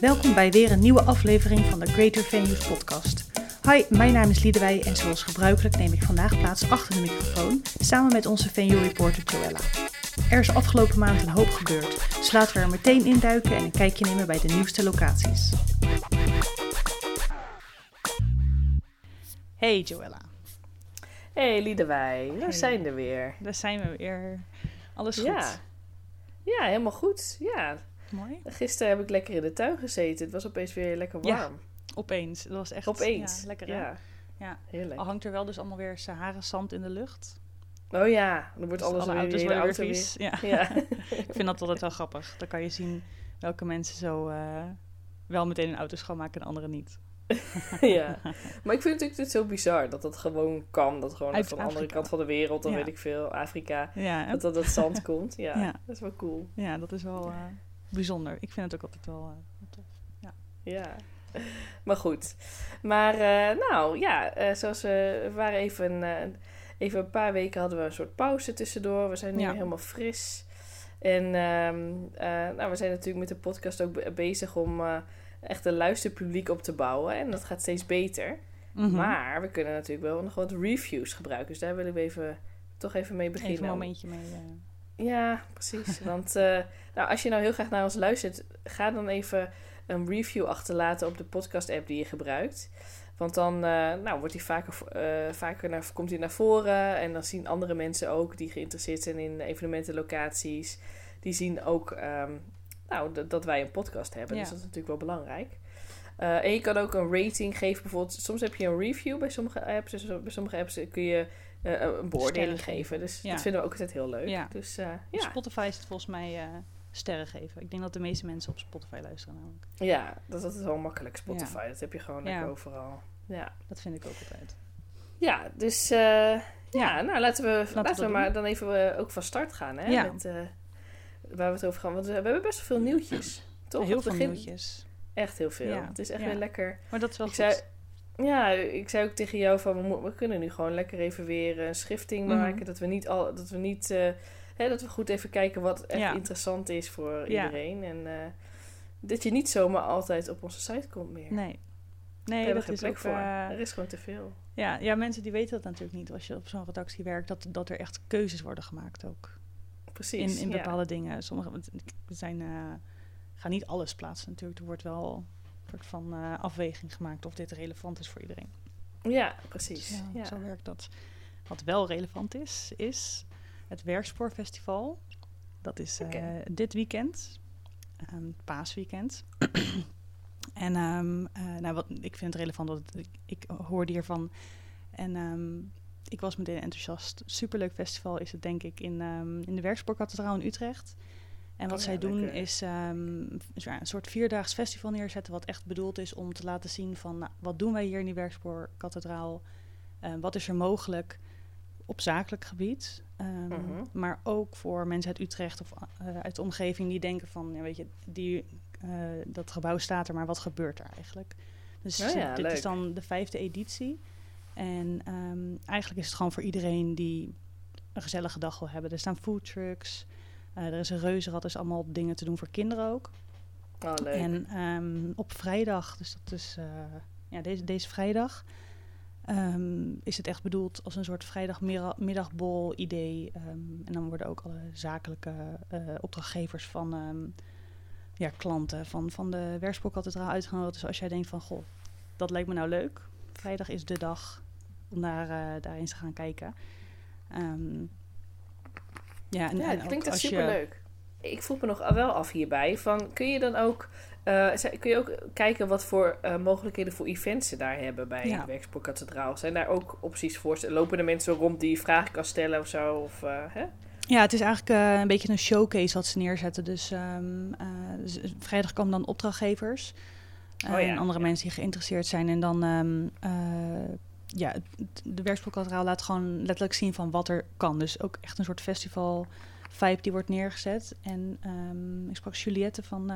Welkom bij weer een nieuwe aflevering van de Greater Venues podcast. Hi, mijn naam is Liedewij en zoals gebruikelijk neem ik vandaag plaats achter de microfoon samen met onze venue reporter Joella. Er is afgelopen maand een hoop gebeurd, dus laten we er meteen induiken en een kijkje nemen bij de nieuwste locaties. Hey Joella. Hey Liedewij, daar Hey. zijn er weer. Daar zijn we weer. Alles goed? Ja. Ja, helemaal goed. Ja, Mooi. gisteren heb ik lekker in de tuin gezeten. Het was opeens weer lekker Ja, warm. Opeens. Dat was echt Opeens. Ja, lekker? Ja, Ja. heerlijk. Al hangt er wel dus allemaal weer Sahara zand in de lucht. Oh ja, dan wordt Dus alles alle weer, auto's weer auto vies. Ja. weer. Ja. Ik vind dat altijd wel grappig. Dan kan je zien welke mensen zo eh, wel meteen een auto schoonmaken en andere niet. ja. Maar ik vind het natuurlijk dit zo bizar dat dat gewoon kan. Dat gewoon Uit van de andere Afrika. kant van de wereld, dan Ja. weet ik veel, Afrika, Ja, dat dat het zand komt. Ja, Ja. dat is wel cool. ja dat is wel eh, bijzonder. Ik vind het ook altijd wel eh, tof. Ja. Maar goed. Maar eh, nou ja, eh, zoals we, waren even, even een paar weken hadden we een soort pauze tussendoor. We zijn nu Ja. helemaal fris. En ehm, eh, nou, we zijn natuurlijk met de podcast ook be- bezig om echt een luisterpubliek op te bouwen. En dat gaat steeds beter. Mhm. Maar we kunnen natuurlijk wel nog wat reviews gebruiken. Dus daar willen we even, toch even mee beginnen. Even een momentje mee. eh, Ja, precies. Want eh, nou, als je nou heel graag naar ons luistert, ga dan even een review achterlaten op de podcast-app die je gebruikt. Want dan eh, nou, wordt die vaker, eh, vaker naar, komt hij naar voren. En dan zien andere mensen ook die geïnteresseerd zijn in evenementenlocaties. Die zien ook ehm, nou, dat- wij een podcast hebben. Ja. Dus dat is natuurlijk wel belangrijk. En je kan ook een rating geven. Bijvoorbeeld, soms heb je een review bij sommige apps. Dus bij sommige apps kun je eh, een beoordeling geven. Dus Ja. dat vinden we ook altijd heel leuk. Ja. Dus eh, ja. Spotify is het volgens mij eh, sterren geven. Ik denk dat de meeste mensen op Spotify luisteren namelijk. Ja, dat, dat is wel makkelijk, Spotify. Dat heb je gewoon overal. Ja, Dat vind ik ook altijd. ja dus eh, ja. nou laten we, laten we maar dan even eh, ook van start gaan. Hè, Ja. met, eh, waar we het over gaan. Want we, hebben best wel veel nieuwtjes. Toch? Heel veel nieuwtjes. Echt heel veel. Het is echt weer lekker. Maar dat is wel Ik goed. zei, ja, ik zei ook tegen jou van we, mo- we kunnen nu gewoon lekker even weer een schifting Mhm. maken. Dat we niet al, dat we niet, eh, hè, dat we goed even kijken wat echt Ja. interessant is voor Ja. iedereen. En eh, dat je niet zomaar altijd op onze site komt meer. Nee. Nee, dat geen is plek ook... voor. eh, er is gewoon te veel. Ja, ja, mensen die weten dat natuurlijk niet als je op zo'n redactie werkt, dat, dat er echt keuzes worden gemaakt ook. Precies. In, in ja. bepaalde dingen. Sommige zijn, gaan niet alles plaatsen natuurlijk. Er wordt wel soort van eh, afweging gemaakt of dit relevant is voor iedereen. Ja, precies. Dus, ja, ja. Zo werkt dat. Wat wel relevant is, is het Werkspoorfestival. Dat is eh, dit weekend, ehm, paasweekend. en ehm, eh, nou, wat, ik vind het relevant, dat ik, ik hoorde hiervan. En ehm, ik was meteen enthousiast. Superleuk festival is het denk ik in, in de Werkspoorkathedraal in Utrecht. En wat Oh ja, zij doen lekker. is ehm, ja, een soort vierdaags festival neerzetten... wat echt bedoeld is om te laten zien van... Nou, wat doen wij hier in die Werkspoorkathedraal... Eh, wat is er mogelijk op zakelijk gebied? Ehm, Mhm. Maar ook voor mensen uit Utrecht of eh, uit de omgeving die denken van, ja, weet je, die, eh, dat gebouw staat er, maar wat gebeurt er eigenlijk? Dus Oh ja, dit leuk. is dan de vijfde editie. En ehm, eigenlijk is het gewoon voor iedereen die een gezellige dag wil hebben. Er staan foodtrucks, eh er is een reuzenrad, is allemaal dingen te doen voor kinderen ook. Oh, leuk. En ehm, op vrijdag, dus dat is eh, ja, deze, deze vrijdag, ehm, is het echt bedoeld als een soort vrijdagmiddagbol idee. Ehm, en dan worden ook alle zakelijke eh, opdrachtgevers van ehm, ja, klanten van, van de Werkspoorkathedraal uitgenodigd. Dus als jij denkt van, goh, dat lijkt me nou leuk. Vrijdag is de dag om daar, eh, daar eens te gaan kijken. Ja, en, ja, en ik denk dat als je- superleuk. Ik vroeg me nog wel af hierbij. Van, kun je dan ook, eh, kun je ook kijken wat voor eh, mogelijkheden voor events ze daar hebben bij Ja. de Werkspoorkathedraal? Zijn daar ook opties voor? Lopen er mensen rond die vragen kan stellen of zo? Of, eh, hè? Ja, het is eigenlijk een beetje een showcase wat ze neerzetten. Dus, ehm, dus vrijdag komen dan opdrachtgevers. Oh ja, en andere ja. mensen die geïnteresseerd zijn. En dan, ehm, eh, ja, de Werkspoorkathedraal laat gewoon letterlijk zien van wat er kan. Dus ook echt een soort festival vibe die wordt neergezet. En ehm, ik sprak Juliette van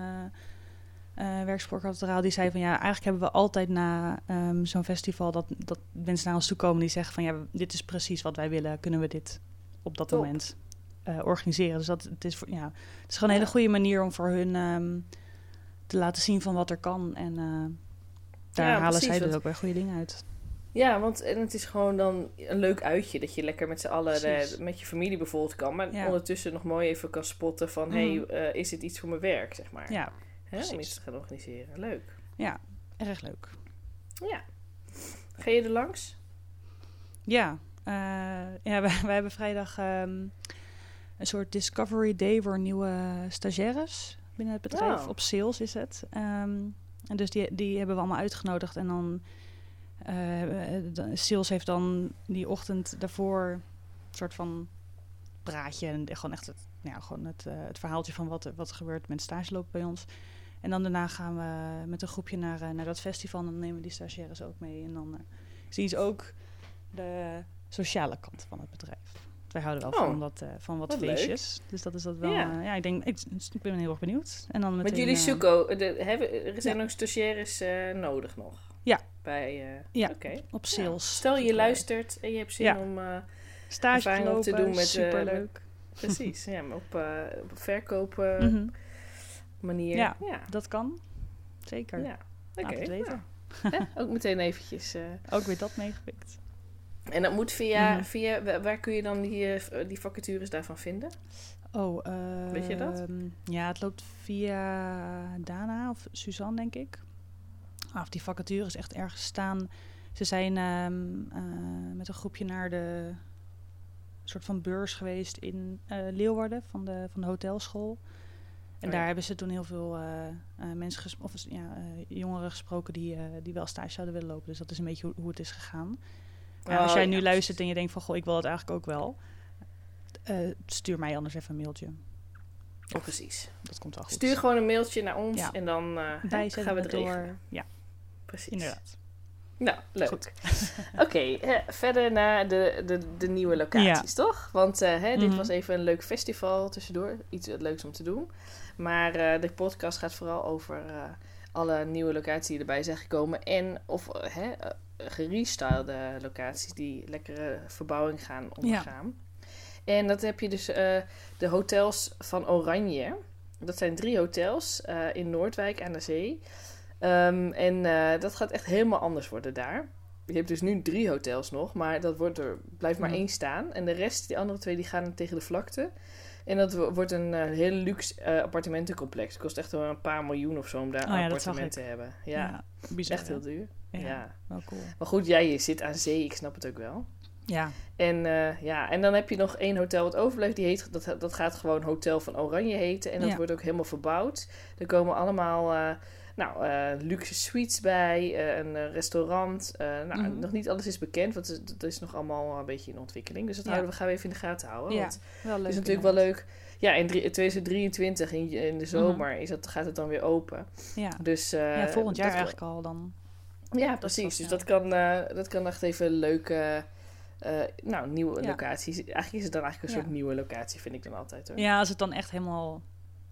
Werkspoorkathedraal. Die zei van ja, eigenlijk hebben we altijd na ehm, zo'n festival dat, dat mensen naar ons toe komen die zeggen van ja, dit is precies wat wij willen. Kunnen we dit op dat Top. moment eh, organiseren? Dus dat, het, is voor, ja, het is gewoon een hele goede manier om voor hun ehm, te laten zien van wat er kan. En daar Ja, halen precies, zij dus ook weer goede dingen uit. Ja, want en het is gewoon dan een leuk uitje dat je lekker met z'n allen eh, met je familie bijvoorbeeld kan, maar Ja. ondertussen nog mooi even kan spotten van, Mhm. hey, eh, is dit iets voor mijn werk, zeg maar. Ja, Hè, om iets te gaan organiseren. Leuk. ja, erg leuk. Ja. Ga je er langs? Ja, eh, ja wij, wij hebben vrijdag ehm, een soort Discovery Day voor nieuwe stagiaires binnen het bedrijf. Oh. Op sales is het. Ehm, en dus die, die hebben we allemaal uitgenodigd. En dan, eh, eh, de- sales heeft dan die ochtend daarvoor een soort van praatje. En gewoon echt het, nou ja, gewoon het, eh, het verhaaltje van wat, er- wat er gebeurt met stage lopen bij ons. En dan daarna gaan we met een groepje naar, eh, naar dat festival. En dan nemen we die stagiaires ook mee. En dan eh, zien ze ook de sociale kant van het bedrijf. Wij houden wel Oh, van wat, eh, van wat, wat leuk. feestjes. Dus dat is dat wel. Ja. Ja, ik denk, ik, ik ben heel erg benieuwd. En dan Met meteen, jullie eh, Suco, de, hebben, er zijn nog stagiaires eh, nodig nog? Bij, eh, Ja. Op Ja. sales. Stel je Super- luistert en je hebt zin Ja. om... eh, stage op te lopen, doen met, eh, superleuk. precies, ja, maar op, eh op verkopen Mhm. manier. Ja. Dat kan. Zeker. Ja, oké. Weten. nou, hè, ook meteen eventjes. Ook weer dat meegepikt. En dat moet via, Mhm. via wa- waar kun je dan die, die vacatures daarvan vinden? Oh, Weet je dat? Ja, het loopt via Dana of Suzanne, denk ik. Of die vacatures echt ergens staan. Ze zijn ehm, eh, met een groepje naar de soort van beurs geweest in eh, Leeuwarden van de, van de hotelschool. En Oh daar hebben ze toen heel veel eh, mensen of ja, jongeren gesproken die, die wel stage zouden willen lopen. Dus dat is een beetje hoe, hoe het is gegaan. Maar als Oh, jij ja, nu luistert en je denkt van goh, ik wil dat eigenlijk ook wel. stuur mij anders even een mailtje. Oh, precies. Dat komt wel goed. Stuur gewoon een mailtje naar ons Ja. en dan gaan we het het regelen. door. Ja, Precies. inderdaad. Nou, leuk. Oké, eh, verder naar de, de, de nieuwe locaties, toch? Want eh, hè, dit Mhm. was even een leuk festival tussendoor. Iets leuks om te doen. Maar eh, de podcast gaat vooral over eh, alle nieuwe locaties die erbij zijn gekomen. En of hè, gerestylede locaties die lekkere verbouwing gaan ondergaan. En dat heb je dus eh, de hotels van Oranje. Dat zijn drie hotels eh, in Noordwijk aan de zee. Ehm, en eh, dat gaat echt helemaal anders worden daar. Je hebt dus nu drie hotels nog, maar dat wordt er blijft maar één staan. En de rest, die andere twee, die gaan tegen de vlakte. En dat wo- wordt een eh, heel luxe eh, appartementencomplex. Het kost echt wel een paar miljoen of zo om daar Oh ja, een dat zag appartement te hebben. Ja, bizar. echt heel duur. Ja, Ja. wel cool. Maar goed, jij je zit aan zee, ik snap het ook wel. Ja, En, ja, en dan heb je nog één hotel wat overblijft. Die heet, dat, dat gaat gewoon Hotel van Oranje heten. En dat Ja. wordt ook helemaal verbouwd. Er komen allemaal nou, eh, luxe suites bij. eh, een eh, restaurant. nou, Mhm. Nog niet alles is bekend. Want het- dat is nog allemaal een beetje in ontwikkeling. Dus dat Ja. houden we, gaan we even in de gaten houden. Ja, Want wel leuk. het is natuurlijk wel leuk. Ja, in drie- 2023 in, in de zomer is dat, gaat het dan weer open. Ja. Dus, ja, volgend jaar eigenlijk al dan. ja, precies. dus dat kan, dat kan echt even leuke, eh, nou, nieuwe Ja. locaties. Eigenlijk is het dan eigenlijk een Ja. soort nieuwe locatie, vind ik dan altijd hoor. Ja, als het dan echt helemaal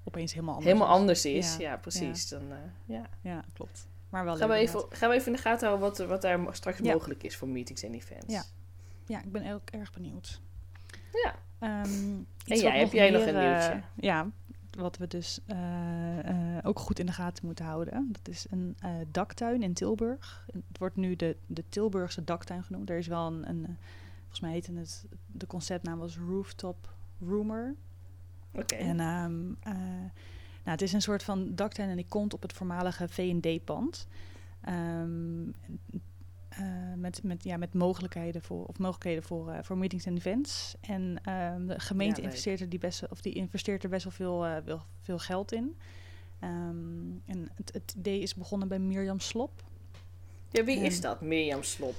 opeens helemaal anders Helemaal is. anders is, ja, Ja. precies. Dan, eh, ja. Ja, klopt. Maar wel Gaan, we even, gaan we even in de gaten houden wat, wat daar straks mogelijk is voor meetings en events. Ja. Ja, ik ben ook erg benieuwd. Ja. Ehm, En jij, heb jij nog een eh, nieuwtje? ja, wat we dus eh, ook goed in de gaten moeten houden. Dat is een daktuin in Tilburg. Het wordt nu de, de Tilburgse daktuin genoemd. Er is wel een, een volgens mij heette het, de conceptnaam was Rooftop Roomer. Oké. En ehm, eh, nou, het is een soort van daktuin en die komt op het voormalige V&D-pand. Ehm, eh, met, met, ja, met mogelijkheden voor, of mogelijkheden voor, eh, voor meetings en events. En ehm, de gemeente Ja, investeert er, die best, of die investeert er best wel veel, veel geld in. En het, het idee is begonnen bij Mirjam Slop. ja, wie en- is dat, Mirjam Slop?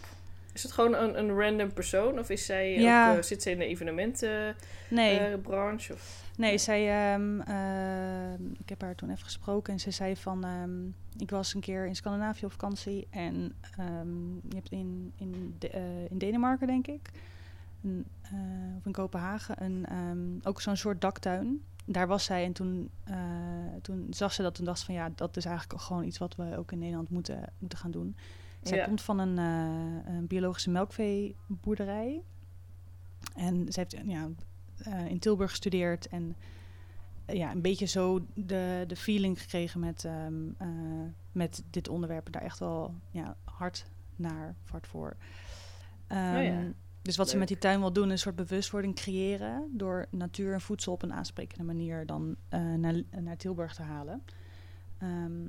Is het gewoon een, een random persoon? Of is zij Ja. ook, eh, zit zij in de evenementenbranche? Nee, branche of? Nee, zij, ehm, ehm, ik heb haar toen even gesproken en ze zei van, ehm, ik was een keer in Scandinavië op vakantie en je hebt in, in, de, eh, in Denemarken, denk ik, een, eh, of in Kopenhagen, een, ook zo'n soort daktuin. Daar was zij en toen, eh, toen zag ze dat en dacht van, ja, dat is eigenlijk gewoon iets wat we ook in Nederland moeten, moeten gaan doen. Zij Ja. komt van een, eh, een biologische melkveeboerderij. En ze heeft ja, eh, in Tilburg gestudeerd. En ja, een beetje zo de, de feeling gekregen met, ehm, eh, met dit onderwerp. En daar echt wel ja, hard naar, hard voor. Ehm, Oh ja. Dus wat ze met die tuin wil doen, is een soort bewustwording creëren. Door natuur en voedsel op een aansprekende manier dan eh, naar, naar Tilburg te halen. Ehm,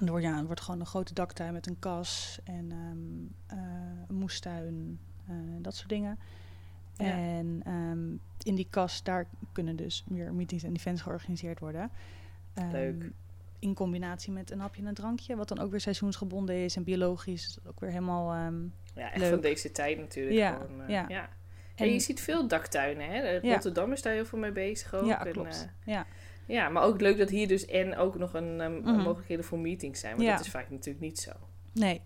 en wordt, ja, er wordt gewoon een grote daktuin met een kas en ehm, eh, een moestuin, eh, dat soort dingen. Ja. En ehm, in die kas, daar kunnen dus weer meetings en events georganiseerd worden. Ehm, Leuk. In combinatie met een hapje en een drankje, wat dan ook weer seizoensgebonden is en biologisch. Dat is ook weer helemaal... Ja, echt Leuk. van deze tijd natuurlijk. Ja, gewoon, eh, ja. ja. En En- je ziet veel daktuinen, hè? Rotterdam is daar heel veel mee bezig ook. Ja, klopt. ja. Ja, maar ook leuk dat hier dus en ook nog een ehm, Mhm. mogelijkheden voor meetings zijn. Want Ja. dat is vaak natuurlijk niet zo. Nee.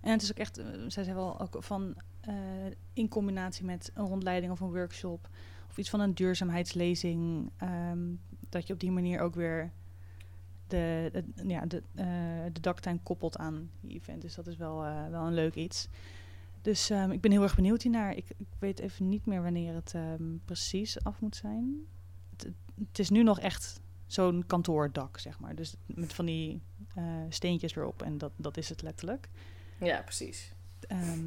En het is ook echt, eh, zij zei wel ook van eh, in combinatie met een rondleiding of een workshop of iets van een duurzaamheidslezing, ehm, dat je op die manier ook weer de, de, ja, de, eh, de daktuin koppelt aan die event. Dus dat is wel, wel een leuk iets. Dus ehm, ik ben heel erg benieuwd hiernaar. Ik, ik weet even niet meer wanneer het precies af moet zijn. Het, is nu nog echt zo'n kantoordak, zeg maar. Dus met van die eh, steentjes erop. En dat, dat is het letterlijk. Ja, precies. Ehm,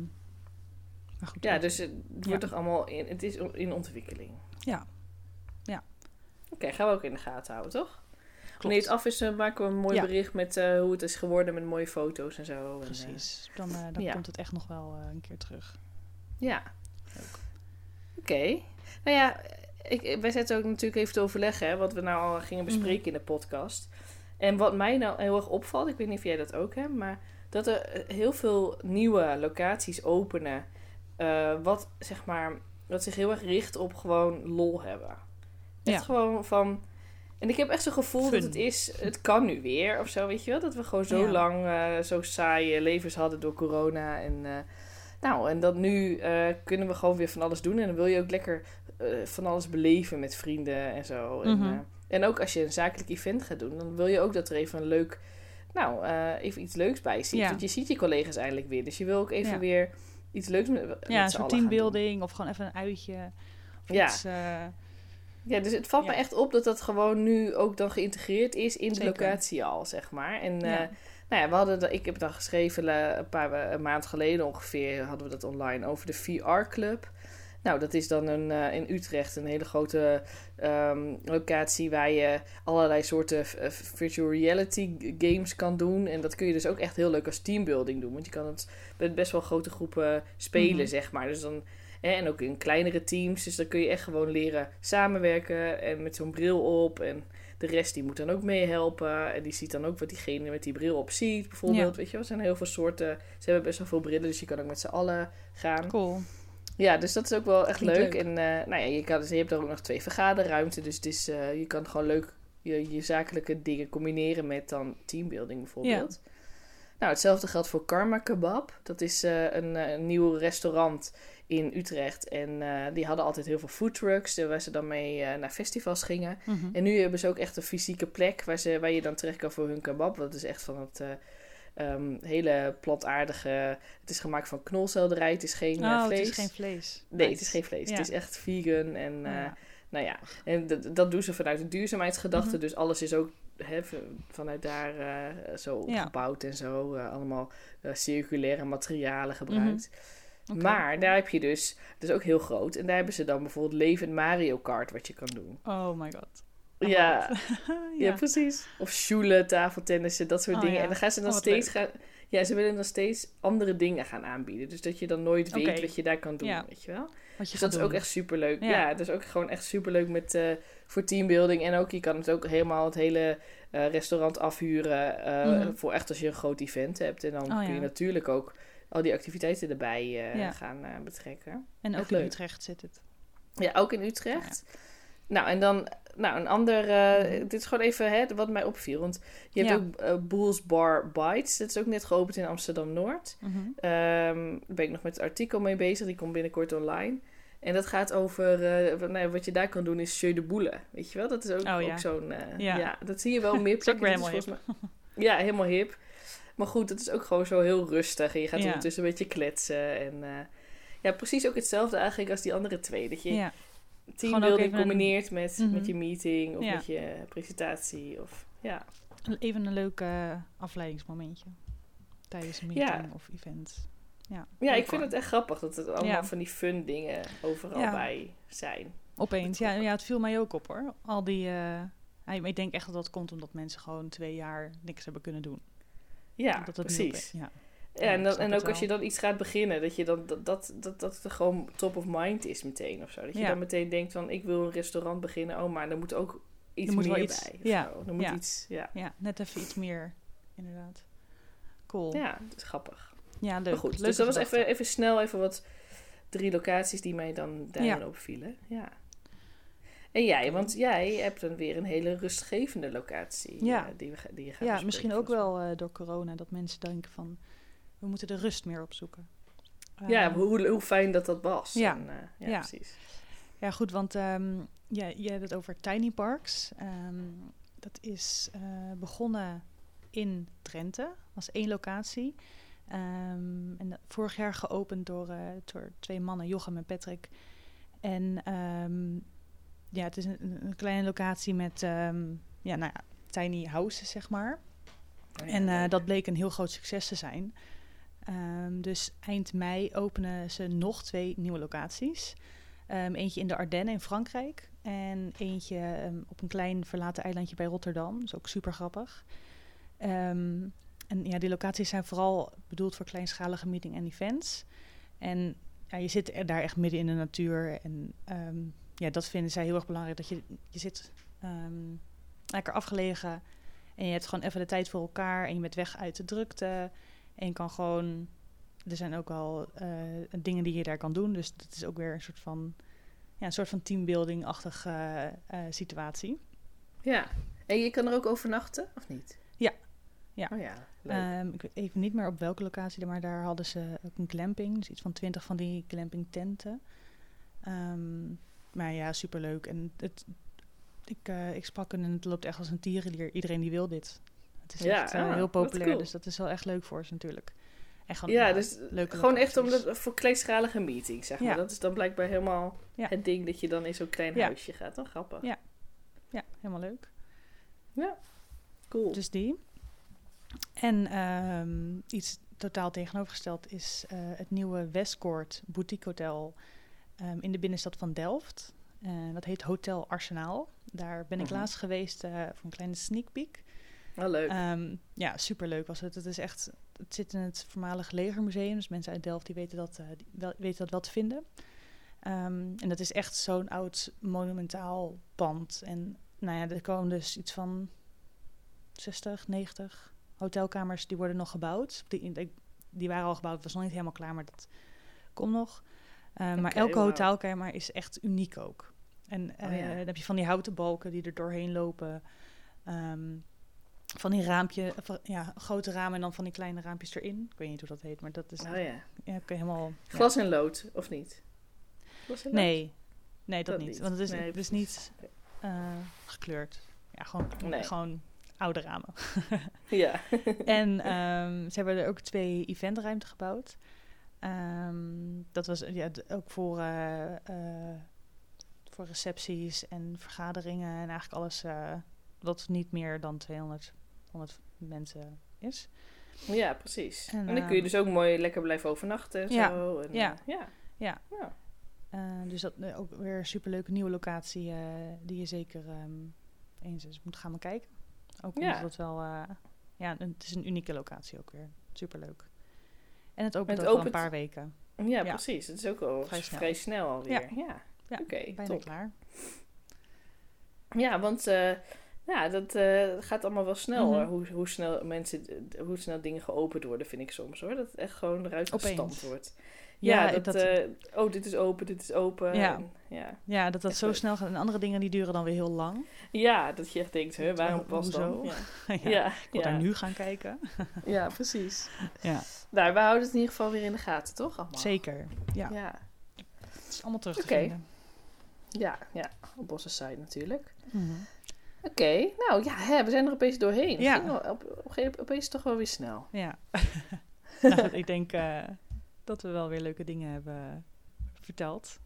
maar goed. Ja, dus het wordt Ja. toch allemaal in, het is in ontwikkeling. Ja. Ja. Oké, gaan we ook in de gaten houden, toch? klopt. Wanneer het af is, eh, maken we een mooi Ja. bericht met eh, hoe het is geworden met mooie foto's en zo. En, Precies. Dan, dan ja. komt het echt nog wel een keer terug. ja. Oké. Nou ja, ik, wij zetten ook natuurlijk even te overleggen, hè, wat we nou al gingen bespreken Mhm. in de podcast. En wat mij nou heel erg opvalt, ik weet niet of jij dat ook hebt, maar dat er eh, heel veel nieuwe locaties openen. eh, wat zeg maar, wat zich heel erg richt op gewoon lol hebben. Echt Ja. gewoon van. En ik heb echt zo'n gevoel Fun. dat het is, het kan nu weer of zo, weet je wel? Dat we gewoon zo Ja. lang eh, zo saaie levens hadden door corona. En, nou, en dat nu kunnen we gewoon weer van alles doen. En dan wil je ook lekker eh, van alles beleven met vrienden en zo. En, Mhm. eh, en ook als je een zakelijk event gaat doen, dan wil je ook dat er even een leuk, nou, eh, even iets leuks bij zit. Ja. Want je ziet je collega's eindelijk weer. Dus je wil ook even Ja. weer iets leuks met, met Ja, doen. teambuilding of gewoon even een uitje. Ja. iets, Ja, dus het valt me echt op dat dat gewoon nu ook dan geïntegreerd is in de locatie al, zeg maar. En nou ja, we hadden, de, ik heb dan geschreven een paar een maand geleden ongeveer, hadden we dat online over de VR Club. Nou, dat is dan een, eh, in Utrecht een hele grote ehm, locatie waar je allerlei soorten eh, virtual reality games kan doen. En dat kun je dus ook echt heel leuk als teambuilding doen. Want je kan het met best wel grote groepen spelen, Mhm. zeg maar. Dus dan, hè, en ook in kleinere teams. Dus dan kun je echt gewoon leren samenwerken en met zo'n bril op. En de rest die moet dan ook meehelpen. En die ziet dan ook wat diegene met die bril op ziet, bijvoorbeeld. Weet je er zijn heel veel soorten. Ze hebben best wel veel brillen, dus je kan ook met z'n allen gaan. cool. Ja, dus dat is ook wel echt leuk. leuk. En eh, nou ja, je, kan, dus, je hebt er ook nog twee vergaderruimten. Dus het is, eh, je kan gewoon leuk je, je zakelijke dingen combineren met dan teambuilding bijvoorbeeld. Nou, hetzelfde geldt voor Karma Kebab. Dat is eh, een, een nieuw restaurant in Utrecht. En die hadden altijd heel veel foodtrucks, waar ze dan mee naar festivals gingen. Mhm. En nu hebben ze ook echt een fysieke plek waar, ze, waar je dan terecht kan voor hun kebab. Dat is echt van het ehm, hele plantaardige... Het is gemaakt van knolselderij, het is geen eh, oh, vlees. het is geen vlees. Nee, het is geen vlees. Ja. Het is echt vegan. En ja. nou ja, en dat, doen ze vanuit de duurzaamheidsgedachte. Mhm. Dus alles is ook hè, vanuit daar eh, zo Ja. opgebouwd en zo. Allemaal circulaire materialen gebruikt. Oké. Maar daar heb je dus, dat is ook heel groot. En daar hebben ze dan bijvoorbeeld levend Mario Kart wat je kan doen. Oh my god. Ja, ja. ja, precies. Of shoelen, tafeltennissen, dat soort Oh, dingen. ja. En dan gaan ze dan Oh, steeds gaan. Ja, ze willen dan steeds andere dingen gaan aanbieden. Dus dat je dan nooit weet wat je daar kan doen, Ja. weet je wel. Wat je Dus dat is ook echt superleuk. Ja, Ja. dat is ook gewoon echt superleuk met, eh, voor teambuilding. En ook, je kan het ook helemaal het hele eh, restaurant afhuren. eh, Mhm. Voor echt als je een groot event hebt. En dan Oh, kun je natuurlijk ook al die activiteiten erbij gaan betrekken. En ook echt in leuk. Utrecht zit het. Ja, ook in Utrecht. Nou, en dan nou, een ander... eh, Mhm. Dit is gewoon even hè, wat mij opviel. Want je hebt Ja. ook eh Boels Bar Bites. Dat is ook net geopend in Amsterdam-Noord. Mhm. Ehm, daar ben ik nog met het artikel mee bezig. Die komt binnenkort online. En dat gaat over... eh, wat, nou, wat je daar kan doen is jeu de boule. Weet je wel? Dat is ook, Oh, ja. ook zo'n... ja. Ja. dat zie je wel meer plekken. Dat mij- Ja, helemaal hip. Maar goed, het is ook gewoon zo heel rustig. En je gaat ondertussen een beetje kletsen. En ja, precies ook hetzelfde eigenlijk als die andere twee. Dat je Ja. Teambuilding een- combineert met, Mhm. met je meeting of Ja. met je presentatie. Of, ja. Even een leuk eh, afleidingsmomentje. Tijdens een meeting Ja. of event. Ja, ja, ik vind het echt grappig dat het allemaal van die fun dingen overal bij zijn. Opeens, ja, ja, het viel mij ook op hoor. Al die, maar ik denk echt dat dat komt omdat mensen gewoon twee jaar niks hebben kunnen doen. Ja, dat het precies. ja. Ja, en, dan, en ook als je dan iets gaat beginnen, dat je dan dat, dat, dat, dat het gewoon top of mind is meteen of zo. Dat je dan meteen denkt van ik wil een restaurant beginnen, oh maar er moet ook iets moet meer iets- bij. ja. Er moet iets, ja. ja, net even iets meer, inderdaad. Cool. Ja, dat is grappig. Ja, leuk. Maar goed, Leuke dus dat was even, even snel even wat drie locaties die mij dan daarin Ja. opvielen. Ja. En jij, want jij hebt dan weer een hele rustgevende locatie Ja. eh, die, we, die je gaat Ja, misschien ook wel eh, door corona dat mensen denken van... we moeten de rust meer opzoeken. Ja, Ehm, hoe, hoe fijn dat dat was. Ja. En, eh, ja, Ja. precies. Ja, goed, want ehm ja, je hebt het over Tiny Parks. Ehm, dat is eh, begonnen in Drenthe. was één locatie. En dat- vorig jaar geopend door, eh, door twee mannen, Jochem en Patrick. En ja, het is een, een kleine locatie met ja, nou ja, tiny houses, zeg maar. Oh ja, En dat bleek een heel groot succes te zijn. Ehm, dus eind mei openen ze nog twee nieuwe locaties. Ehm, eentje in de Ardennen in Frankrijk. En eentje ehm, op een klein verlaten eilandje bij Rotterdam. Dat is ook super grappig. En ja, die locaties zijn vooral bedoeld voor kleinschalige meeting en events. En ja, je zit er daar echt midden in de natuur. En ja, dat vinden zij heel erg belangrijk. Dat je, je zit lekker afgelegen. En je hebt gewoon even de tijd voor elkaar. En je bent weg uit de drukte. En je kan gewoon... Er zijn ook wel eh, dingen die je daar kan doen. Dus dat is ook weer een soort van... Ja, een soort van teambuilding-achtige eh, situatie. Ja. En je kan er ook overnachten, of niet? Ja. Ja. Oh ja. Ehm, ik weet even niet meer op welke locatie, maar daar hadden ze ook een glamping. Dus iets van twintig van die glamping tenten. Ehm, maar ja, superleuk. En het, ik, eh, ik sprak en het loopt echt als een tierenlier. Iedereen die wil dit. Het is Ja, echt eh, ah, heel populair, cool. dus dat is wel echt leuk voor ze natuurlijk. En gewoon, ja, ja, dus leuke gewoon echt locaties. omdat voor kleinschalige meetings, zeg maar. Ja. Dat is dan blijkbaar helemaal Ja. het ding dat je dan in zo'n klein Ja. huisje gaat. Dan grappig. Ja. Ja, helemaal leuk. Cool. Dus die. En ehm, iets totaal tegenovergesteld is eh, het nieuwe Westcourt Boutique Hotel ehm, in de binnenstad van Delft. Eh, dat heet Hotel Arsenaal. Daar ben ik Mhm. laatst geweest eh, voor een kleine sneak peek. Oh, leuk. Ehm, ja, superleuk was het. Het is echt, het zit in het voormalig legermuseum. Dus mensen uit Delft die weten dat, eh, die wel, weten dat wel te vinden. Ehm, en dat is echt zo'n oud monumentaal pand. En nou ja, er komen dus iets van 60, 90 hotelkamers die worden nog gebouwd. Die, die- waren al gebouwd, het was nog niet helemaal klaar, maar dat komt nog. Ehm, maar elke hotelkamer is echt uniek ook. En eh, Oh ja. dan heb je van die houten balken die er doorheen lopen. Van die raampje, of, ja, grote ramen en dan van die kleine raampjes erin. Ik weet niet hoe dat heet, maar dat is oh ja. ja, je helemaal. ja. Glas en lood, of niet? Glas en lood? Nee, nee, dat, Dat niet. Want het is, Nee, het is niet eh, gekleurd. Ja, gewoon, Nee. gewoon oude ramen. Ja. en ehm, ze hebben er ook twee eventruimten gebouwd. Ehm, dat was ja, ook voor, eh, voor recepties en vergaderingen en eigenlijk alles wat niet meer dan 200 100 mensen is. ja, precies. En, En, dan kun je ehm, dus ook mooi lekker blijven overnachten Ja. zo. En, Ja. eh, ja. Ja. Ja. Eh, dus dat eh, ook weer een superleuke nieuwe locatie die je zeker ehm, eens eens moet gaan bekijken. Ook Ja. omdat het wel, eh, ja, het is een unieke locatie ook weer. Superleuk. En het opent ook al een paar weken. Ja, precies. Het is ook al Vrij vrij snel. alweer. Ja. Ja. Oké, Bijna top. klaar. Ja, want eh, ja, dat eh, gaat allemaal wel snel Mhm. hoor. Hoe, hoe snel mensen, hoe snel dingen geopend worden, vind ik soms hoor. Dat het echt gewoon eruit gestampt wordt. Ja, Ja, dat, dat- eh, oh, dit is open, dit is open. Ja. En, ja. Ja, dat dat Echt zo leuk. snel gaat. En andere dingen die duren dan weer heel lang. ja, dat je echt denkt, hè, waarom Ho- pas hoezo? Ja, ja, ja, Ik wil daar nu gaan kijken. Ja, precies. Ja, Nou, we houden het in ieder geval weer in de gaten, toch? Allemaal? zeker. Ja, Ja, het is allemaal terug te vinden. ja, ja. op onze site natuurlijk. Mhm. Oké, nou ja, hè, we zijn er opeens doorheen. Ja. wel op, op, een gegeven moment opeens toch wel weer snel. Ja. nou, goed, ik denk eh, dat we wel weer leuke dingen hebben verteld.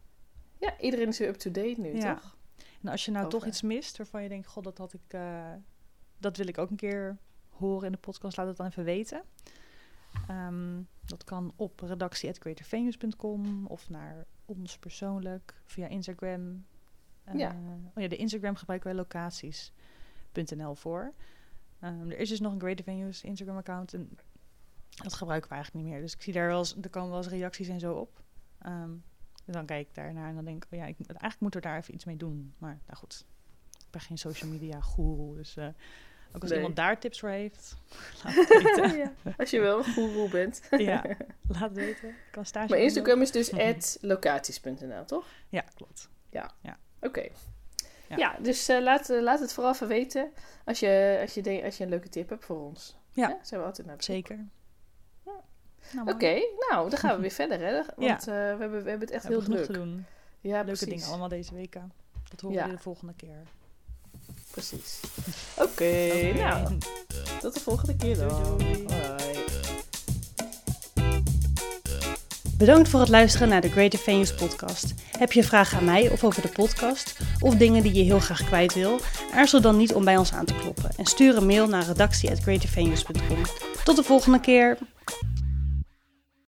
ja, iedereen is weer up-to-date nu, Ja. toch? En als je nou toch iets mist waarvan je denkt, god, dat had ik, eh, dat wil ik ook een keer horen in de podcast, laat het dan even weten. Ehm, dat kan op redactie.creatorvenus.com of naar ons persoonlijk via Instagram. Eh, Ja. Oh ja, de Instagram gebruiken wij locaties.nl voor. Ehm, er is dus nog een Greater Venues Instagram account en dat gebruiken we eigenlijk niet meer. Dus ik zie daar wel eens, er komen wel eens reacties en zo op. Ehm, en dan kijk ik daarnaar en dan denk ik, oh ja, ik, eigenlijk moeten we daar even iets mee doen. Maar nou goed, ik ben geen social media guru, dus eh, ook als Nee. iemand daar tips voor heeft, laat het weten. ja, als je wel een goeroe bent. ja, laat het weten. Ik kan stage Maar doen Instagram is dus locaties.nl, toch? Ja, klopt. Oké. Ja. Ja. dus eh, laat, eh, laat het vooral even weten als je, als, je denkt, als je een leuke tip hebt voor ons. Ja. Zijn we altijd naar. Zeker. Ja. Nou, Oké, nou, dan gaan we weer verder, hè? Want eh, we, hebben, we hebben het echt We hebben heel genoeg druk. te doen. Ja, Leuke precies. dingen allemaal deze week. Dat horen Ja. jullie de volgende keer. Precies. Oké, Oké. nou, tot de volgende keer dan. Doei, doei. Bedankt voor het luisteren naar de Greater Venues podcast. Heb je vragen aan mij of over de podcast? Of dingen die je heel graag kwijt wil? Aarzel dan niet om bij ons aan te kloppen. En stuur een mail naar redactie.greatervenues.com. Tot de volgende keer!